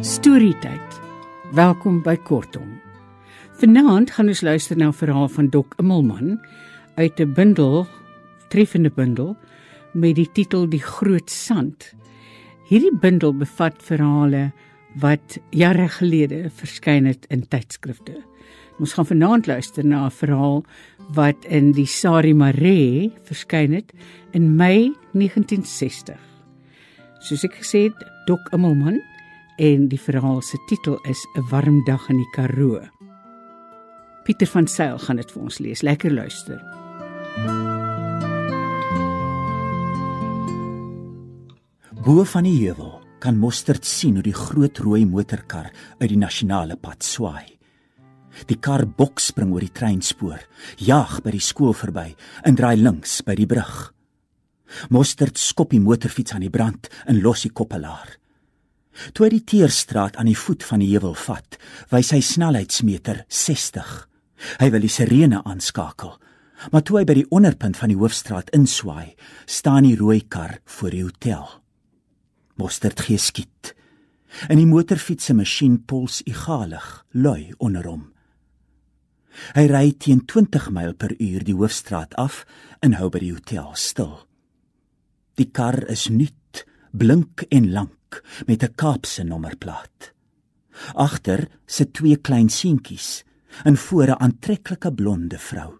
Storytyd. Welkom by Kortom. Vanaand gaan ons luister na 'n verhaal van Dok Immelman uit 'n bundel, treffende bundel met die titel Die Groot Sand. Hierdie bundel bevat verhale wat jare gelede verskyn het in tydskrifte. Ons gaan vanaand luister na 'n verhaal wat in die Sari Mare verskyn het in Mei 1960. Soos ek gesê het, Dok Immelman en die verhaal se titel is 'n warm dag in die Karoo. Pieter van Sail gaan dit vir ons lees. Lekker luister. Bo van die heuwel kan Mostert sien hoe die groot rooi motorkar uit die nasionale pad swaai. Die kar bokspring oor die treinspoor, jag by die skool verby en draai links by die brug. Mostert skop die motorfiets aan die brand en los die koppelaar. Toe hy die teerstraat aan die voet van die heuwel vat, wys hy snelheidsmeter 60. Hy wil die sirene aanskakel. Maar toe hy by die onderpunt van die hoofstraat inswaai, staan die rooi kar voor die hotel. Mostert gee skiet. En die motorfiets se masjien pols egalig, lui onder hom. Hy ry teen 20 myl per uur die hoofstraat af en hou by die hotel stil. Die kar is nuut, blink en lank met 'n Kaapse nommerplaat. Agter sit twee klein seentjies en voor 'n aantreklike blonde vrou.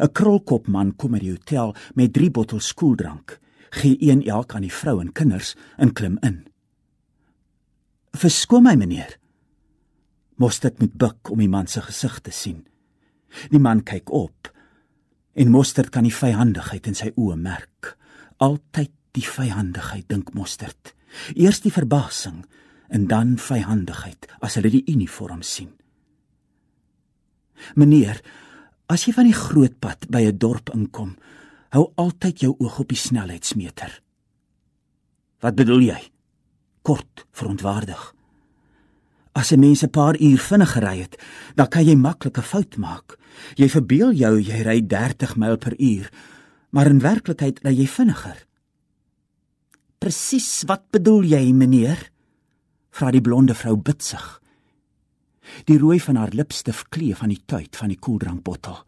'n Krolkop man kom by die hotel met 3 bottels koeldrank, gee een elk aan die vrou en kinders en klim in. "Verskoon my, meneer." Mostert met buik om die man se gesig te sien. Die man kyk op en Mostert kan die vyandigheid in sy oë merk. Altyd die vyandigheid dink Mostert. Eers die verbasing en dan vyandigheid as hulle die uniform sien. Meneer, as jy van die groot pad by 'n dorp inkom, hou altyd jou oog op die snelheidsmeter. Wat bedoel jy? Kort, verontwaardig. As 'n mens 'n paar uur vinniger ry het, dan kan jy maklik 'n fout maak. Jy verbeel jou jy ry 30 myl per uur, maar in werklikheid ry jy vinniger. Presies wat bedoel jy, meneer? vra die blonde vrou bitsig. Die rooi van haar lipstif kleef aan die tuit van die koeldrankbottel.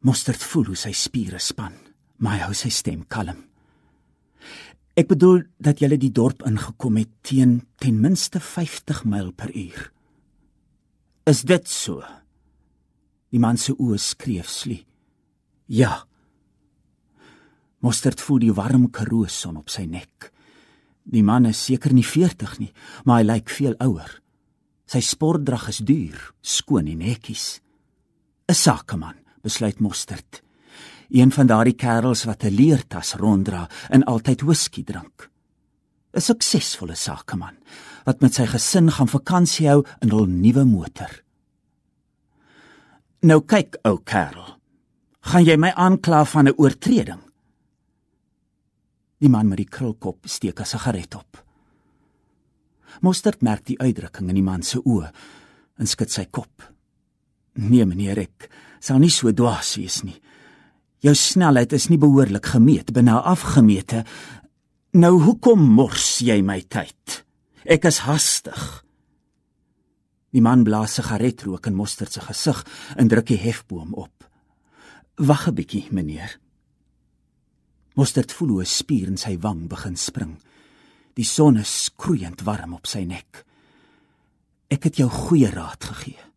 Mostert voel hoe sy spiere span, maar hy hou sy stem kalm. Ek bedoel dat jy die dorp ingekom het teen ten minste 50 myl per uur. Is dit so? Die man se oë skreef slie. Ja. Mostert voel die warm karooson op sy nek. Die man is seker nie 40 nie, maar hy lyk veel ouer. Sy sportdrag is duur, skoon en netjies. 'n Sakeman, besluit Mostert. Een van daardie kerels wat 'n leertas ronddra en altyd whisky drink. 'n Suksesvolle sakeman wat met sy gesin gaan vakansie hou in hul nuwe motor. Nou kyk, ou kerel. Gaan jy my aankla van 'n oortreding? Die man met die krulkop steek 'n sigaret op. Mostert merk die uitdrukking in die man se oë en skud sy kop. Nee, meneer, ek sal nie so dwaas wees nie. Jou snelheid is nie behoorlik gemeet, binne afgemete. Nou hoekom mors jy my tyd? Ek is hastig. Die man blaas sigaretrook in Mostert se gesig en druk die hefboom op. Wag 'n bietjie, meneer. Mostert voel hoe 'n spier in sy wang begin spring. Die son is skroeiend warm op sy nek. Ek het jou goeie raad gegee.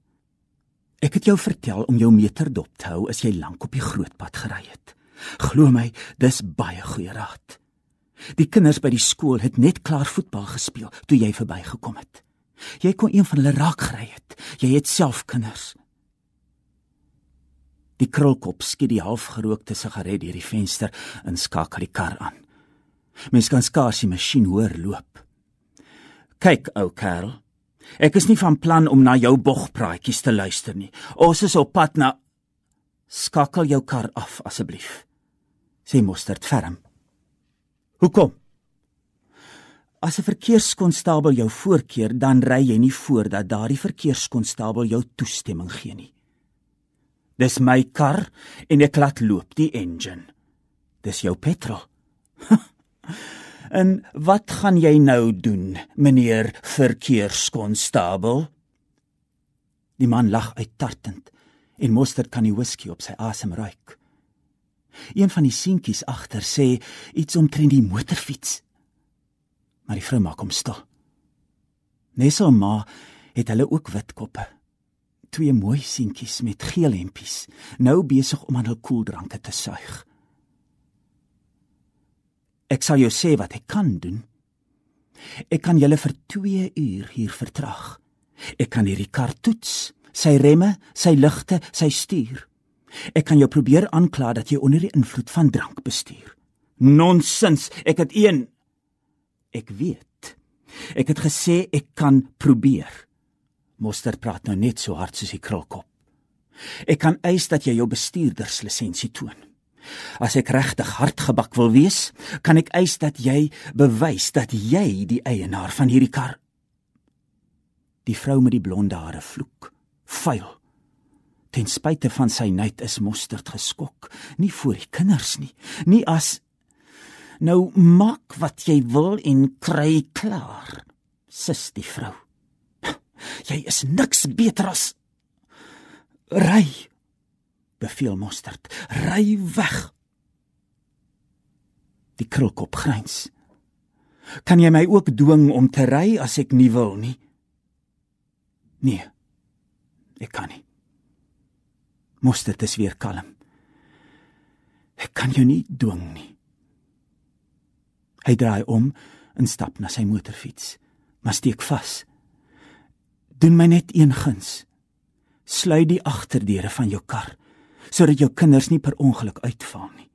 Ek het jou vertel om jou meter dop te hou as jy lank op die groot pad gery het. Glo my, dis baie goeie raad. Die kinders by die skool het net klaar voetbal gespeel toe jy verbygekom het. Jy kon een van hulle raak gery het. Jy het self kinders. Die krulkop skiet die halfgerookte sigaret deur die venster en skakel die kar aan. Mens kan skaars die masjien hoor loop. Kyk, ou kerel. Ek is nie van plan om na jou bogpraatjies te luister nie. Ons is op pad na Skakel jou kar af asseblief. Sê Mostert ferm. Hoekom? As 'n verkeerskonstabel jou voorkeer, dan ry jy nie voordat daardie verkeerskonstabel jou toestemming gee nie. Dis my kar en ek laat loop die engine. Dis jou petrol. en wat gaan jy nou doen, meneer verkeerskonstabel? Die man lag uittartend en Mostert kan die whisky op sy asem ruik. Een van die seentjies agter sê iets omtrent die motorfiets. Maar die vrou maak hom stil. Nesel ma het hulle ook wit koppe. Twee mooi seentjies met geel hempies, nou besig om aan hul koeldranke te suig. Ek sal jou sê wat ek kan doen. Ek kan julle vir 2 uur hier vertrag. Ek kan hierdie kar toets, sy remme, sy ligte, sy stuur. Ek kan jou probeer aankla dat jy onder die invloed van drank bestuur. Nonsens, ek het een Ek weet. Ek het gesê ek kan probeer. Moster praat nou net so hard soos die krulkop. Ek kan eis dat jy jou bestuurderslisensie toon. As ek regtig hardgebak wil wees, kan ek eis dat jy bewys dat jy die eienaar van hierdie kar. Die vrou met die blonde hare vloek. Vuil. Ten spyte van sy nait is Mostert geskok, nie vir die kinders nie, nie as Nou maak wat jy wil en kry klaar, sis die vrou. Jy is niks beter as ry. Beveel Mostert, ry weg. Die krulkop gryns. Kan jy my ook dwing om te ry as ek nie wil nie? Nee. Ek kan nie. Mostert is weer kalm. Ek kan jou nie dwing nie. Hy draai om en stap na sy motorfiets, maar steek vas. Doen my net een guns. Sluit die agterdeure van jou kar sodat jou kinders nie per ongeluk uitval nie.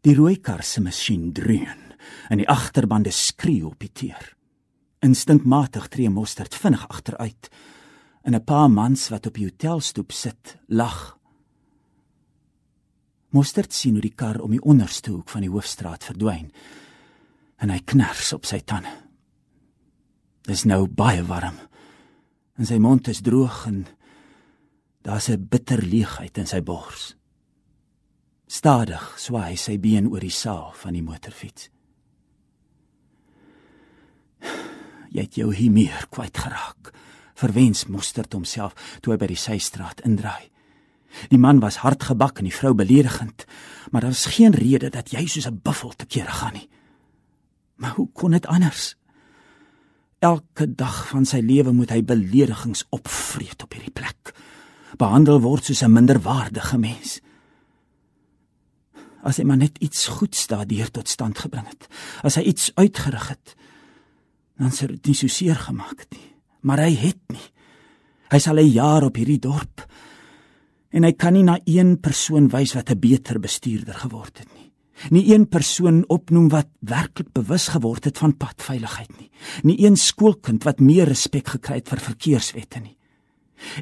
Die rooi kar se masjien dreun en die agterbande skree op die teer. Instinkmatig tree Mostert vinnig agteruit en 'n paar mans wat op die hotelstoep sit, lag Mostert sien hoe die kar om die onderste hoek van die hoofstraat verdwyn en hy kners op sy tande. Dis nou baie warm. En sy mond is droog en daar's 'n bitter leegheid in sy bors. Stadig swaai sy been oor die saal van die motorfiets. Jy het jou hier meer kwyt geraak. Verwens Mostert homself toe hy by die systraat indraai. Die man was hardgebak en die vrou beledigend, maar daar is geen rede dat jy soos 'n buffel te kere gaan nie. Maar hoe kon dit anders? Elke dag van sy lewe moet hy beledigings opvreet op hierdie plek. Behandel word soos 'n minderwaardige mens. As hy maar net iets goeds daardeur tot stand gebring het, as hy iets uitgerig het, dan sou dit nie so seer gemaak het nie. Maar hy het nie. Hy sal 'n jaar op hierdie dorp en hy kan nie na een persoon wys wat 'n beter bestuurder geword het nie. Nie een persoon opnoem wat werklik bewus geword het van padveiligheid nie. Nie een skoolkind wat meer respek gekry het vir verkeerswette nie.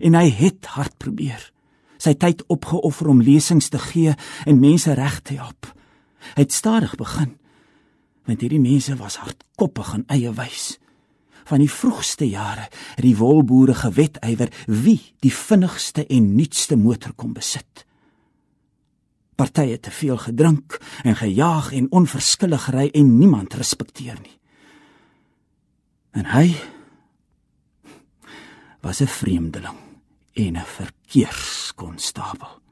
En hy het hard probeer. Sy tyd opgeoffer om lesings te gee en mense reg te help. Hy het stadig begin. Want hierdie mense was hardkoppig en eie wys van die vroegste jare het die wolboere gewetywer wie die vinnigste en nuutste motor kon besit. Partye te veel gedrink en gejaag en onverskillig ry en niemand respekteer nie. En hy was 'n vreemdeling en 'n verkeerskonstabel.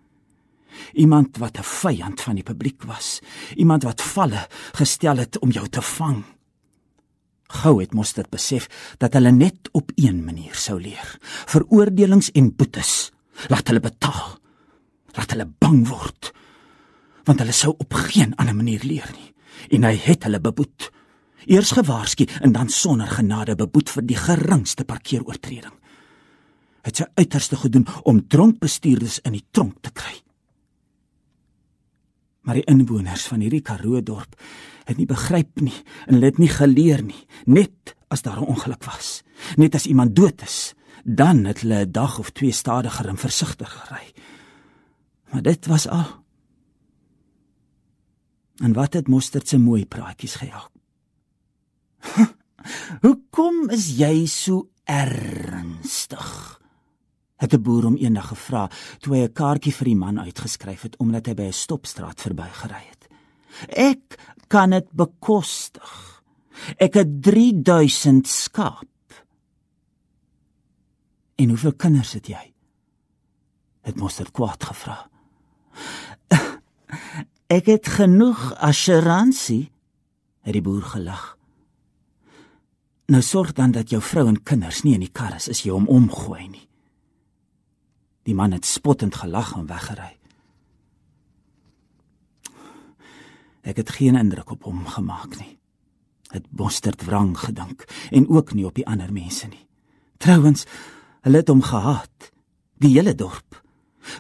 Iemand wat 'n vyand van die publiek was, iemand wat valle gestel het om jou te vang. Gou het mos dit besef dat hulle net op een manier sou leer: veroordelings en boetes. Laat hulle betaal. Laat hulle bang word. Want hulle sou op geen ander manier leer nie. En hy het hulle beboet. Eers gewaarsku en dan sonder genade beboet vir die geringste parkeeroortreding. Hy het sy uiterste gedoen om dronk bestuurders in die tronk te kry. Maar die inwoners van hierdie Karoo dorp het nie begryp nie en het nie geleer nie, net as daar 'n ongeluk was, net as iemand dood is, dan het hulle 'n dag of twee stadiger en versigtiger gery. Maar dit was al. En wat het Mostert se mooi praatjies gehelp? Hoekom is jy so ernstig? Het 'n boer hom eendag gevra toe hy 'n kaartjie vir die man uitgeskryf het omdat hy by 'n stopstraat verbygery het. Ek kan dit bekostig. Ek het 3000 skaap. En hoeveel kinders het jy? Het Mostert kwaad gevra. Ek het genoeg assuransie, het die boer gelag. Nou sorg dan dat jou vrou en kinders nie in die kar is as jy hom omgooi nie. Die man het spottend gelag en weggery. Ek het geen indruk op hom gemaak nie. Het Mostert wrang gedink en ook nie op die ander mense nie. Trouwens, hulle het hom gehaat, die hele dorp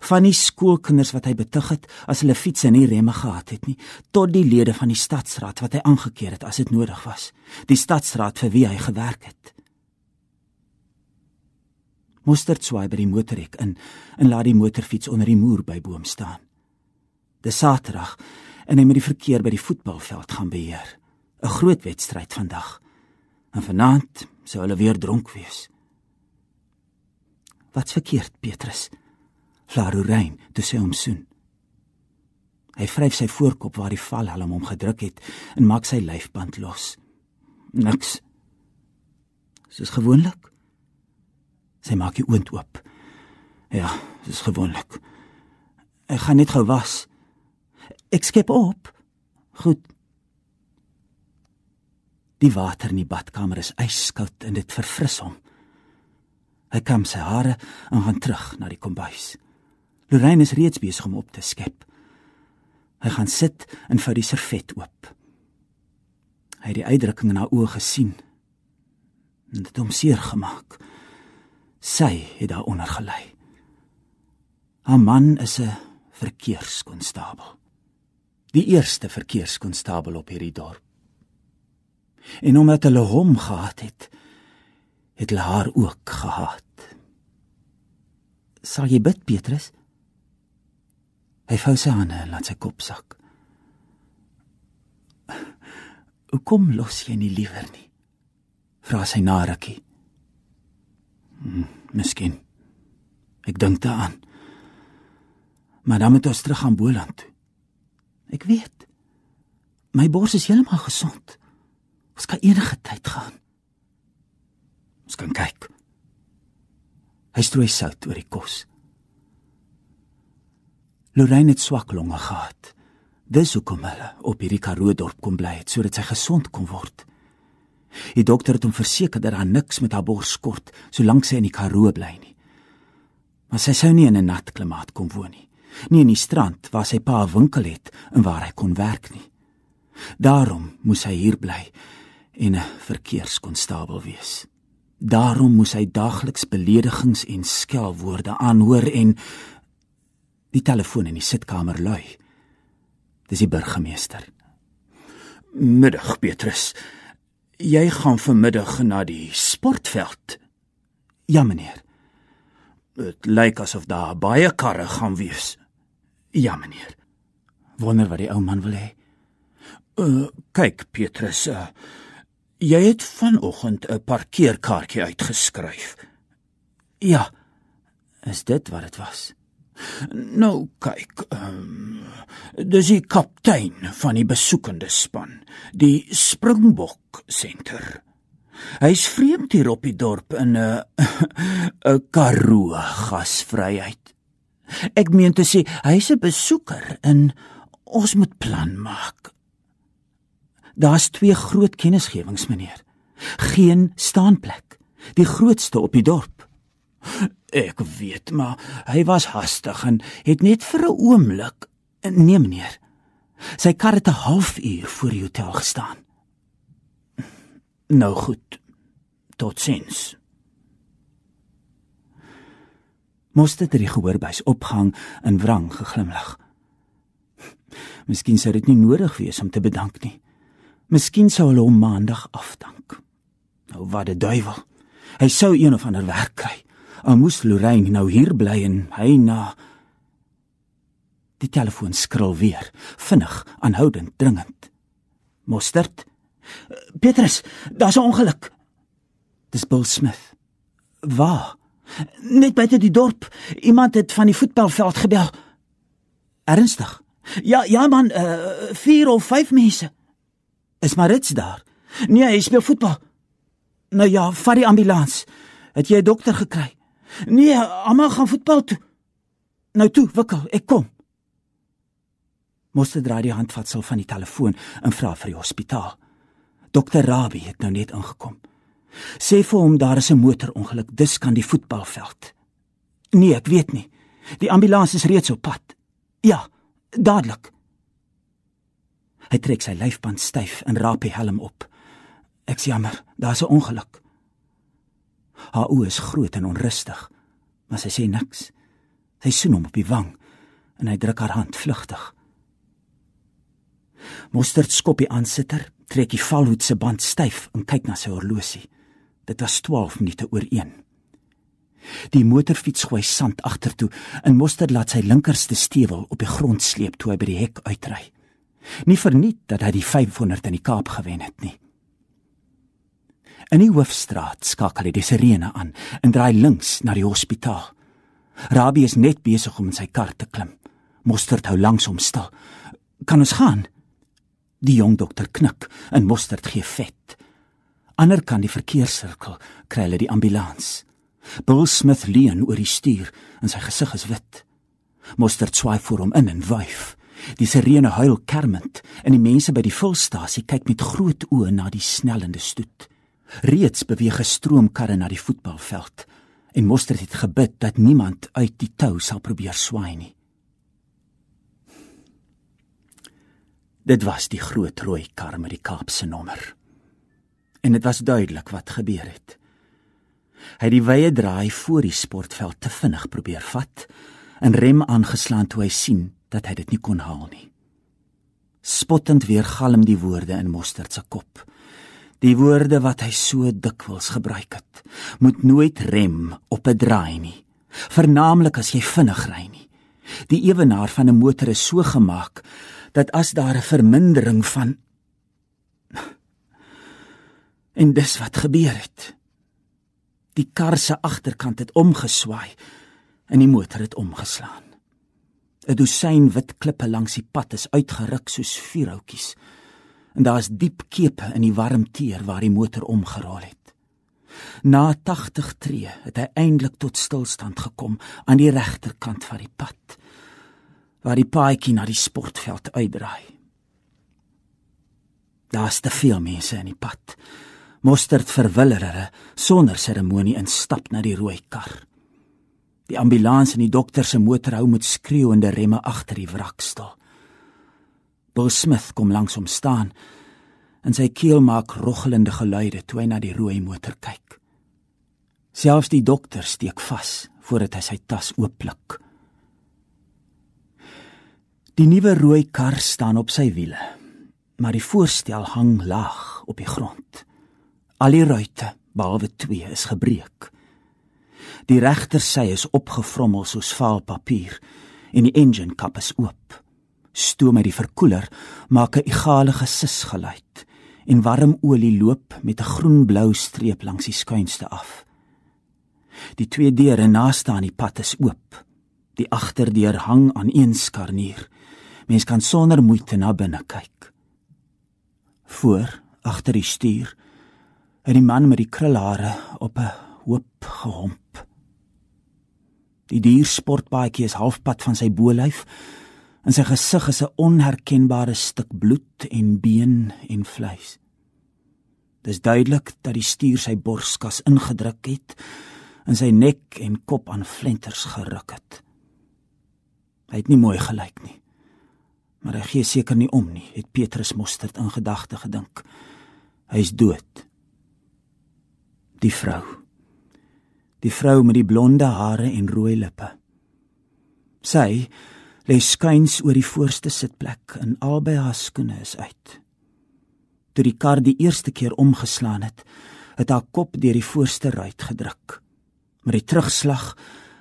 van die skoolkinders wat hy betug het as hulle fietsse nie remme gehad het nie tot die lede van die stadsraad wat hy aangekeer het as dit nodig was. Die stadsraad vir wie hy gewerk het. Mostert swaai by die motorhek in en laat die motorfiets onder die moer by boom staan. Dis Saterdag en hy moet die verkeer by die voetbalveld gaan beheer. 'n groot wedstryd vandag. En vanaand sou hulle weer dronk wees. Wat's verkeerd Petrus Flarorein toe sy hom soen. Hy vryf sy voorkop waar die valhelm hom gedruk het en maak sy lyfband los. Niks. Soos gewoonlik. Sy maak die oond oop. Ja, soos gewoonlik. Ek gaan net gou was. Ek skep op. Goed. Die water in die badkamer is ijskoud en dit verfris hom. Hy kam sy hare en gaan terug na die kombuis. Lorraine is reeds besig om op te skep. Hy gaan sit en vou die servet oop. Hy het die uitdrukking in haar oë gesien. En dit hom seer gemaak. Sy het daaronder gelei. Haar man is 'n verkeerskonstabel. Die eerste verkeerskonstabel op hierdie dorp. En omdat hulle hom gehad het, het hulle haar ook gehaat. Sal jy bid, Petrus? Hy vou sy hande en laat sy kop sak. "Hoe kom los jy nie liewer nie?" vra sy na rukkie. Hm, "Miskien. Ek dink daaraan. Maar dan moet ons terug aan Boland toe. Ek weet. My bors is heeltemal gesond. Ons kan enige tyd gaan. Ons kan kyk." Hy strooi sout oor die kos. Lorraine het swak longe gehad. Dis hoekom hulle op hierdie Karoo dorp kom bly het sodat sy gesond kon word. Die dokter het hom verseker dat daar niks met haar bors kort solank sy in die Karoo bly nie. Maar sy sou nie in 'n nat klimaat kon woon nie. Nie in die strand waar sy pa 'n winkel het en waar hy kon werk nie. Daarom moes hy hier bly en 'n verkeerskonstabel wees. Daarom moes hy daagliks beledigings en skelwoorde aanhoor en Die telefoon in die sitkamer lui. Dis die burgemeester. Middag, Petrus. Jy gaan vanmiddag na die sportveld. Ja, meneer. Dit lyk asof daar baie karre gaan wees. Ja, meneer. Wonder wat die ou man wil hê. Uh, kyk, Petrus, uh, jy het vanoggend 'n parkeerkaartjie uitgeskryf. Ja. Is dit wat dit was? Nou kyk, um, dis die kaptein van die besoekende span, die Springbok senter. Hy's vreemd hier op die dorp in 'n 'n Karoo gasvryheid. Ek meen te sê hy's 'n besoeker en ons moet plan maak. Daar's twee groot kennisgewings, meneer. Geen staanplek. Die grootste op die dorp. Ek weet, maar hy was hastig en het net vir 'n oomblik nee meneer. Sy kar het 'n halfuur voor die hotel gestaan. Nou goed. Totsiens. Moeste dit die gehoorbuis opgang en wrang geglimlag. Miskien sou dit nie nodig wees om te bedank nie. Miskien sou hulle hom maandag afdank. Nou wat 'n duiwel. Hy sou een of ander werk kry. Al moes Lorraine nou hier bly en hy na Die telefoon skril weer, vinnig, aanhoudend, dringend. Mostert? Petrus, daar's 'n ongeluk. Dis Bill Smith. Waar? Net buite die dorp. Iemand het van die voetbalveld gebel. Ernstig? Ja, ja man, 4 uh, of 5 mense. Is Marits daar? Nee, hy speel voetbal. Nou ja, vat die ambulans. Het jy 'n dokter gekry? Nee, almal gaan voetbal toe. Nou toe, wikkel, ek kom. Moeste draai die handvatsel van die telefoon en vra vir die hospitaal. Dokter Rabbi het nou net ingekom. Sê vir hom daar is 'n motorongeluk, dis kan die voetbalveld. Nee, ek weet nie. Die ambulans is reeds op pad. Ja, dadelik. Hy trek sy lyfband styf en raap die helm op. Ek's jammer, daar's 'n ongeluk. Haar oë is groot en onrustig, maar sy sê niks. Sy soen hom op die wang en hy druk haar hand vlugtig. Mostert skop die aansitter, trek die valhoed se band styf en kyk na sy horlosie. Dit was 12 minute oor 1. Die motorfiets gooi sand agtertoe en Mostert laat sy linkerste stewel op die grond sleep toe hy by die hek uitry. Nie verniet dat hy die 500 in die Kaap gewen het nie. In die hoofstraat skakel hy die sirene aan en draai links na die hospitaal. Rabbi is net besig om in sy kar te klim. Mostert hou langs hom stil. "Kan ons gaan?" Die jong dokter knik en Mostert gee vet. Ander kan die verkeerssirkel kry hulle die ambulans. Bill Smith leun oor die stuur en sy gesig is wit. Mostert swaai voor hom in en wyf. Die sirene huil kermend en die mense by die vulstasie kyk met groot oë na die snellende stoet. Reeds beweeg 'n stroomkarre na die voetbalveld en Mostert het gebid dat niemand uit die tou sal probeer swaai nie. Dit was die groot rooi kar met die Kaapse nommer. En dit was duidelik wat gebeur het. Hy het die wye draai voor die sportveld te vinnig probeer vat en rem aangeslaan toe hy sien dat hy dit nie kon haal nie. Spottend weer galm die woorde in Mostert se kop. Die woorde wat hy so dikwels gebruik het, moet nooit rem op 'n draai nie, vernaamlik as jy vinnig ry nie. Die ewenaar van 'n motor is so gemaak dat as daar 'n vermindering van en dis wat gebeur het. Die kar se agterkant het omgeswaai en die motor het omgeslaan. 'n Dosyn wit klippe langs die pad is uitgeruk soos vuurhoutjies en daar's diep kepe in die warm teer waar die motor omgerol het. Na 80 tree het hy eindelik tot stilstand gekom aan die regterkant van die pad waar die paadjie na die sportveld uitdraai. Daar's te veel mense in die pad. Mostert verwiller hulle sonder seremonie instap na die rooi kar. Die ambulans en die dokter se motor hou met skreeuende remme agter die wrak stil. Bill Smith kom langs hom staan en sy keel maak roggelende geluide toe hy na die rooi motor kyk. Selfs die dokter steek vas voordat hy sy tas ooppluk. Die nuwe rooi kar staan op sy wiele, maar die voorstel hang laag op die grond. Al die ruitte, behalwe twee, is gebreek. Die regter sy is opgevrommel soos vaal papier en die engine kap is oop stoom uit die verkoeler maak 'n egale gesis geluid en warm olie loop met 'n groen-blou streep langs die skuinste af. Die twee deure naaste aan die pad is oop. Die agterdeur hang aan een skarnier. Mens kan sonder moeite na binne kyk. Voor, agter die stuur, het die man met die krulhare op 'n hoop gehomp. Die dier sportbaadjie is halfpad van sy bolyf In sy gesig is 'n onherkenbare stuk bloed en been en vleis. Dis duidelik dat die stier sy borskas ingedruk het en sy nek en kop aan flenters geruk het. Hy het nie mooi gelyk nie. Maar hy gee seker nie om nie, het Petrus Mostert in gedagte gedink. Hy's dood. Die vrou. Die vrou met die blonde hare en rooi lippe. Sy lê skuins oor die voorste sitplek en albei haar skoene is uit. Toe die kar die eerste keer omgeslaan het, het haar kop deur die voorste ruit gedruk. Met die terugslag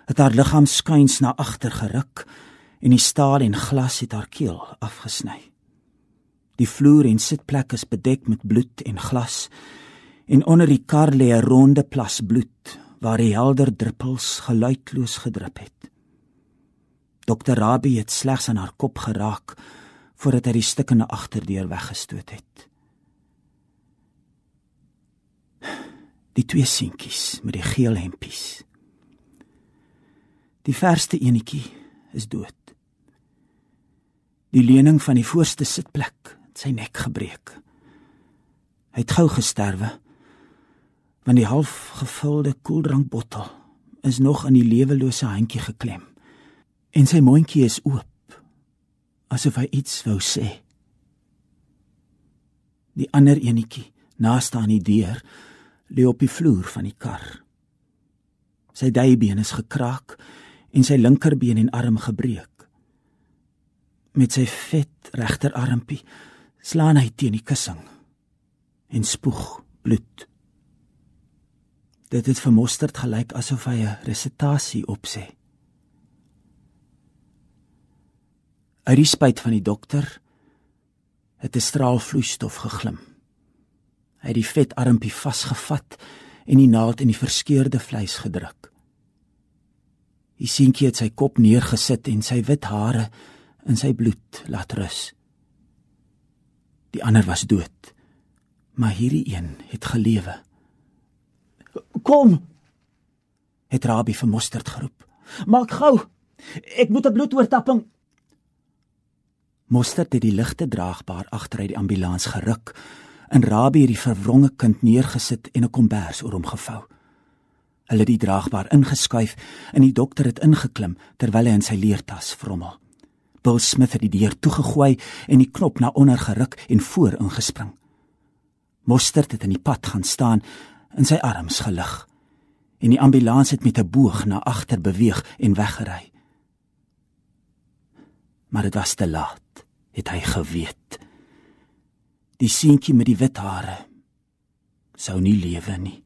het haar liggaam skuins na agter geruk en die staal en glas het haar keel afgesny. Die vloer en sitplek is bedek met bloed en glas en onder die kar lê 'n ronde plas bloed waar die helder druppels geluidloos gedrup het. Dokter Rabbi het slegs aan haar kop geraak voordat hy die stikkende agterdeur weggestoot het. Die twee seentjies met die geel hempies. Die verste enetjie is dood. Die leuning van die voorste sitplek het sy nek gebreek. Hy het gou gesterwe. Want die half gevulde koeldrankbottel is nog aan die lewelose handjie geklem. En sy mondjie is oop asof hy iets wou sê. Die ander enetjie, naaste aan die deur, lê op die vloer van die kar. Sy duibeen is gekraak en sy linkerbeen en arm gebreek met sy vet regterarmpie slaan hy teen die kussing en spoeg bloed. Dit het vir Mostert gelyk asof hy 'n resitasie opsê. Uit die spyt van die dokter het 'n straal vloeistof geglim. Hy het die vet armpie vasgevat en die naald in die verskeurde vleis gedruk. Die seentjie het sy kop neergesit en sy wit hare in sy bloed laat rus. Die ander was dood, maar hierdie een het gelewe. Kom! Het Rabbi vir Mostert geroep. Maak gou. Ek moet 'n bloedoortapping. Mostert het die ligte draagbaar agteruit die ambulans geruk en Rabbi het die verwronge kind neergesit en 'n kombers oor hom gevou. Hulle het die draagbaar ingeskuif en die dokter het ingeklim terwyl hy in sy leertas vrommel. Bill Smith het die deur toegegooi en die knop na onder geruk en voor ingespring. Mostert het in die pad gaan staan en sy arms gelig. En die ambulans het met 'n boog na agter beweeg en weggery. Maar dit was te laat, het hy geweet. Die seentjie met die wit hare sou nie lewe nie.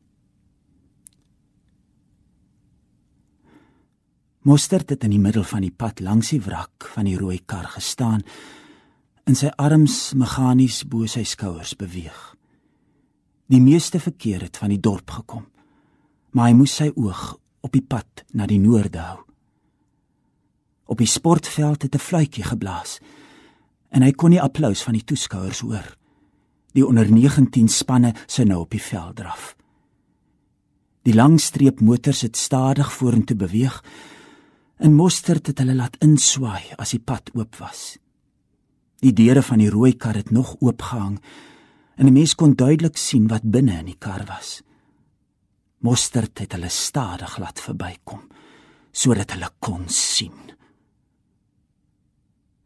Mostert het in die middel van die pad langs die wrak van die rooi kar gestaan en sy arms meganies bo sy skouers beweeg. Die meeste verkeer het van die dorp gekom, maar hy moes sy oog op die pad na die noorde hou. Op die sportveld het 'n fluitjie geblaas en hy kon die applous van die toeskouers hoor. Die onder 19 spanne sou nou op die veld draf. Die lang streep motors het stadig vorentoe beweeg In Mostert het hulle laat inswaai as die pad oop was. Die deure van die rooi kar het nog oopgehang en 'n mens kon duidelik sien wat binne in die kar was. Mostert het hulle stadig laat verbykom sodat hulle kon sien.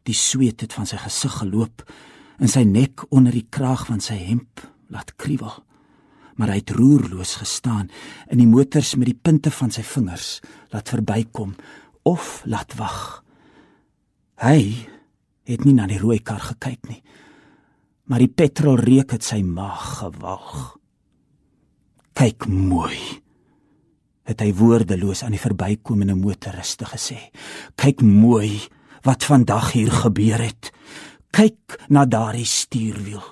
Die sweet het van sy gesig geloop en sy nek onder die kraag van sy hemp laat kriewel. Maar hy het roerloos gestaan en die motors met die punte van sy vingers laat verbykom of laat wag. Hy het nie na die rooi kar gekyk nie. Maar die petrolreuk het sy maag gewalg. Kyk mooi. Het hy woordeloos aan die verbykomende motoriste gesê. Kyk mooi wat vandag hier gebeur het. Kyk na daardie stuurwiel.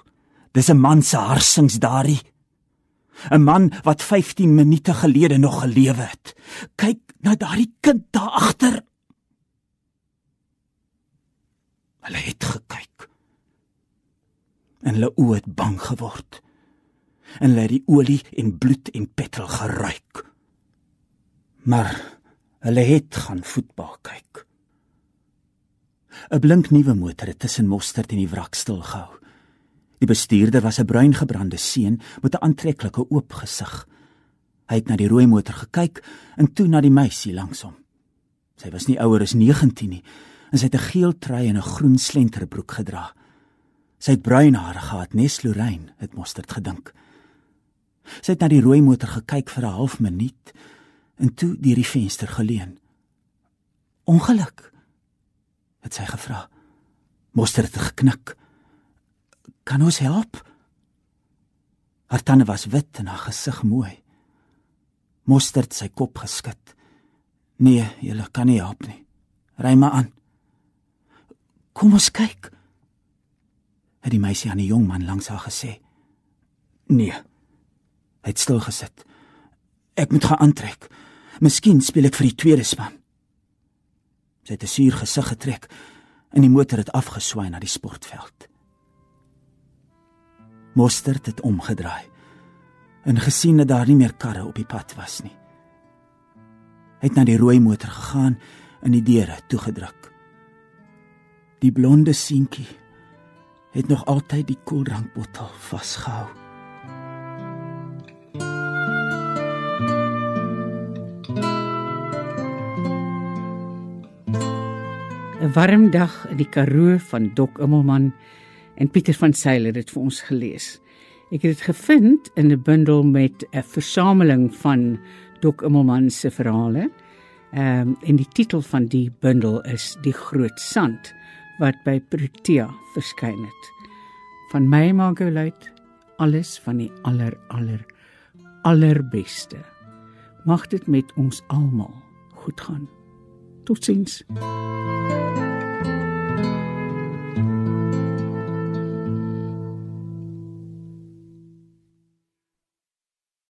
Dis 'n man se harsings daardie. 'n Man wat 15 minute gelede nog gelewe het. Kyk na daardie kind daar agter. Hulle het gekyk. En hulle oë het bang geword. En hulle het die olie en bloed en petrol geruik. Maar hulle het gaan voetbal kyk. 'n Blink nuwe motor het tussen Mostert en die wrak stil gehou. Die bestuurder was 'n bruingebrande seun met 'n aantreklike oop gesig. Hy het na die rooi motor gekyk en toe na die meisie langs hom. Sy was nie ouer as 19 nie en sy het 'n geel trui en 'n groen slenterbroek gedra. Sy het bruin hare gehad, nes Lorraine, het Mostert gedink. Sy het na die rooi motor gekyk vir 'n half minuut en toe deur die venster geleun. "Ongeluk?" Het sy gevra. Mostert het geknik. "Kan ons help?" Haar tande was wit en haar gesig mooi. Mostert sy kop geskud. Nee, jy kan nie help nie. Ry maar aan. Kom ons kyk. Het die meisie aan die jong man langs haar gesê. Nee. Hy het stil gesit. Ek moet gaan aantrek. Miskien speel ek vir die tweede span. Sy het 'n suur gesig getrek en die motor het afgeswaai na die sportveld. Mostert het omgedraai en gesien dat daar nie meer karre op die pad was nie. Hy het na die rooi motor gegaan en die deure toegedruk. Die blonde seentjie het nog altyd die koeldrankbottel vasgehou. 'n warm dag in die Karoo van Dok Immelman en Pieter van Sail het dit vir ons gelees. Ek het dit gevind in 'n bundel met 'n versameling van Dok Immelman se verhale. Ehm um, en die titel van die bundel is Die Groot Sand wat by Protea verskyn het. Van my Margolite alles van die aller aller allerbeste. Mag dit met ons almal goed gaan. Totsiens. you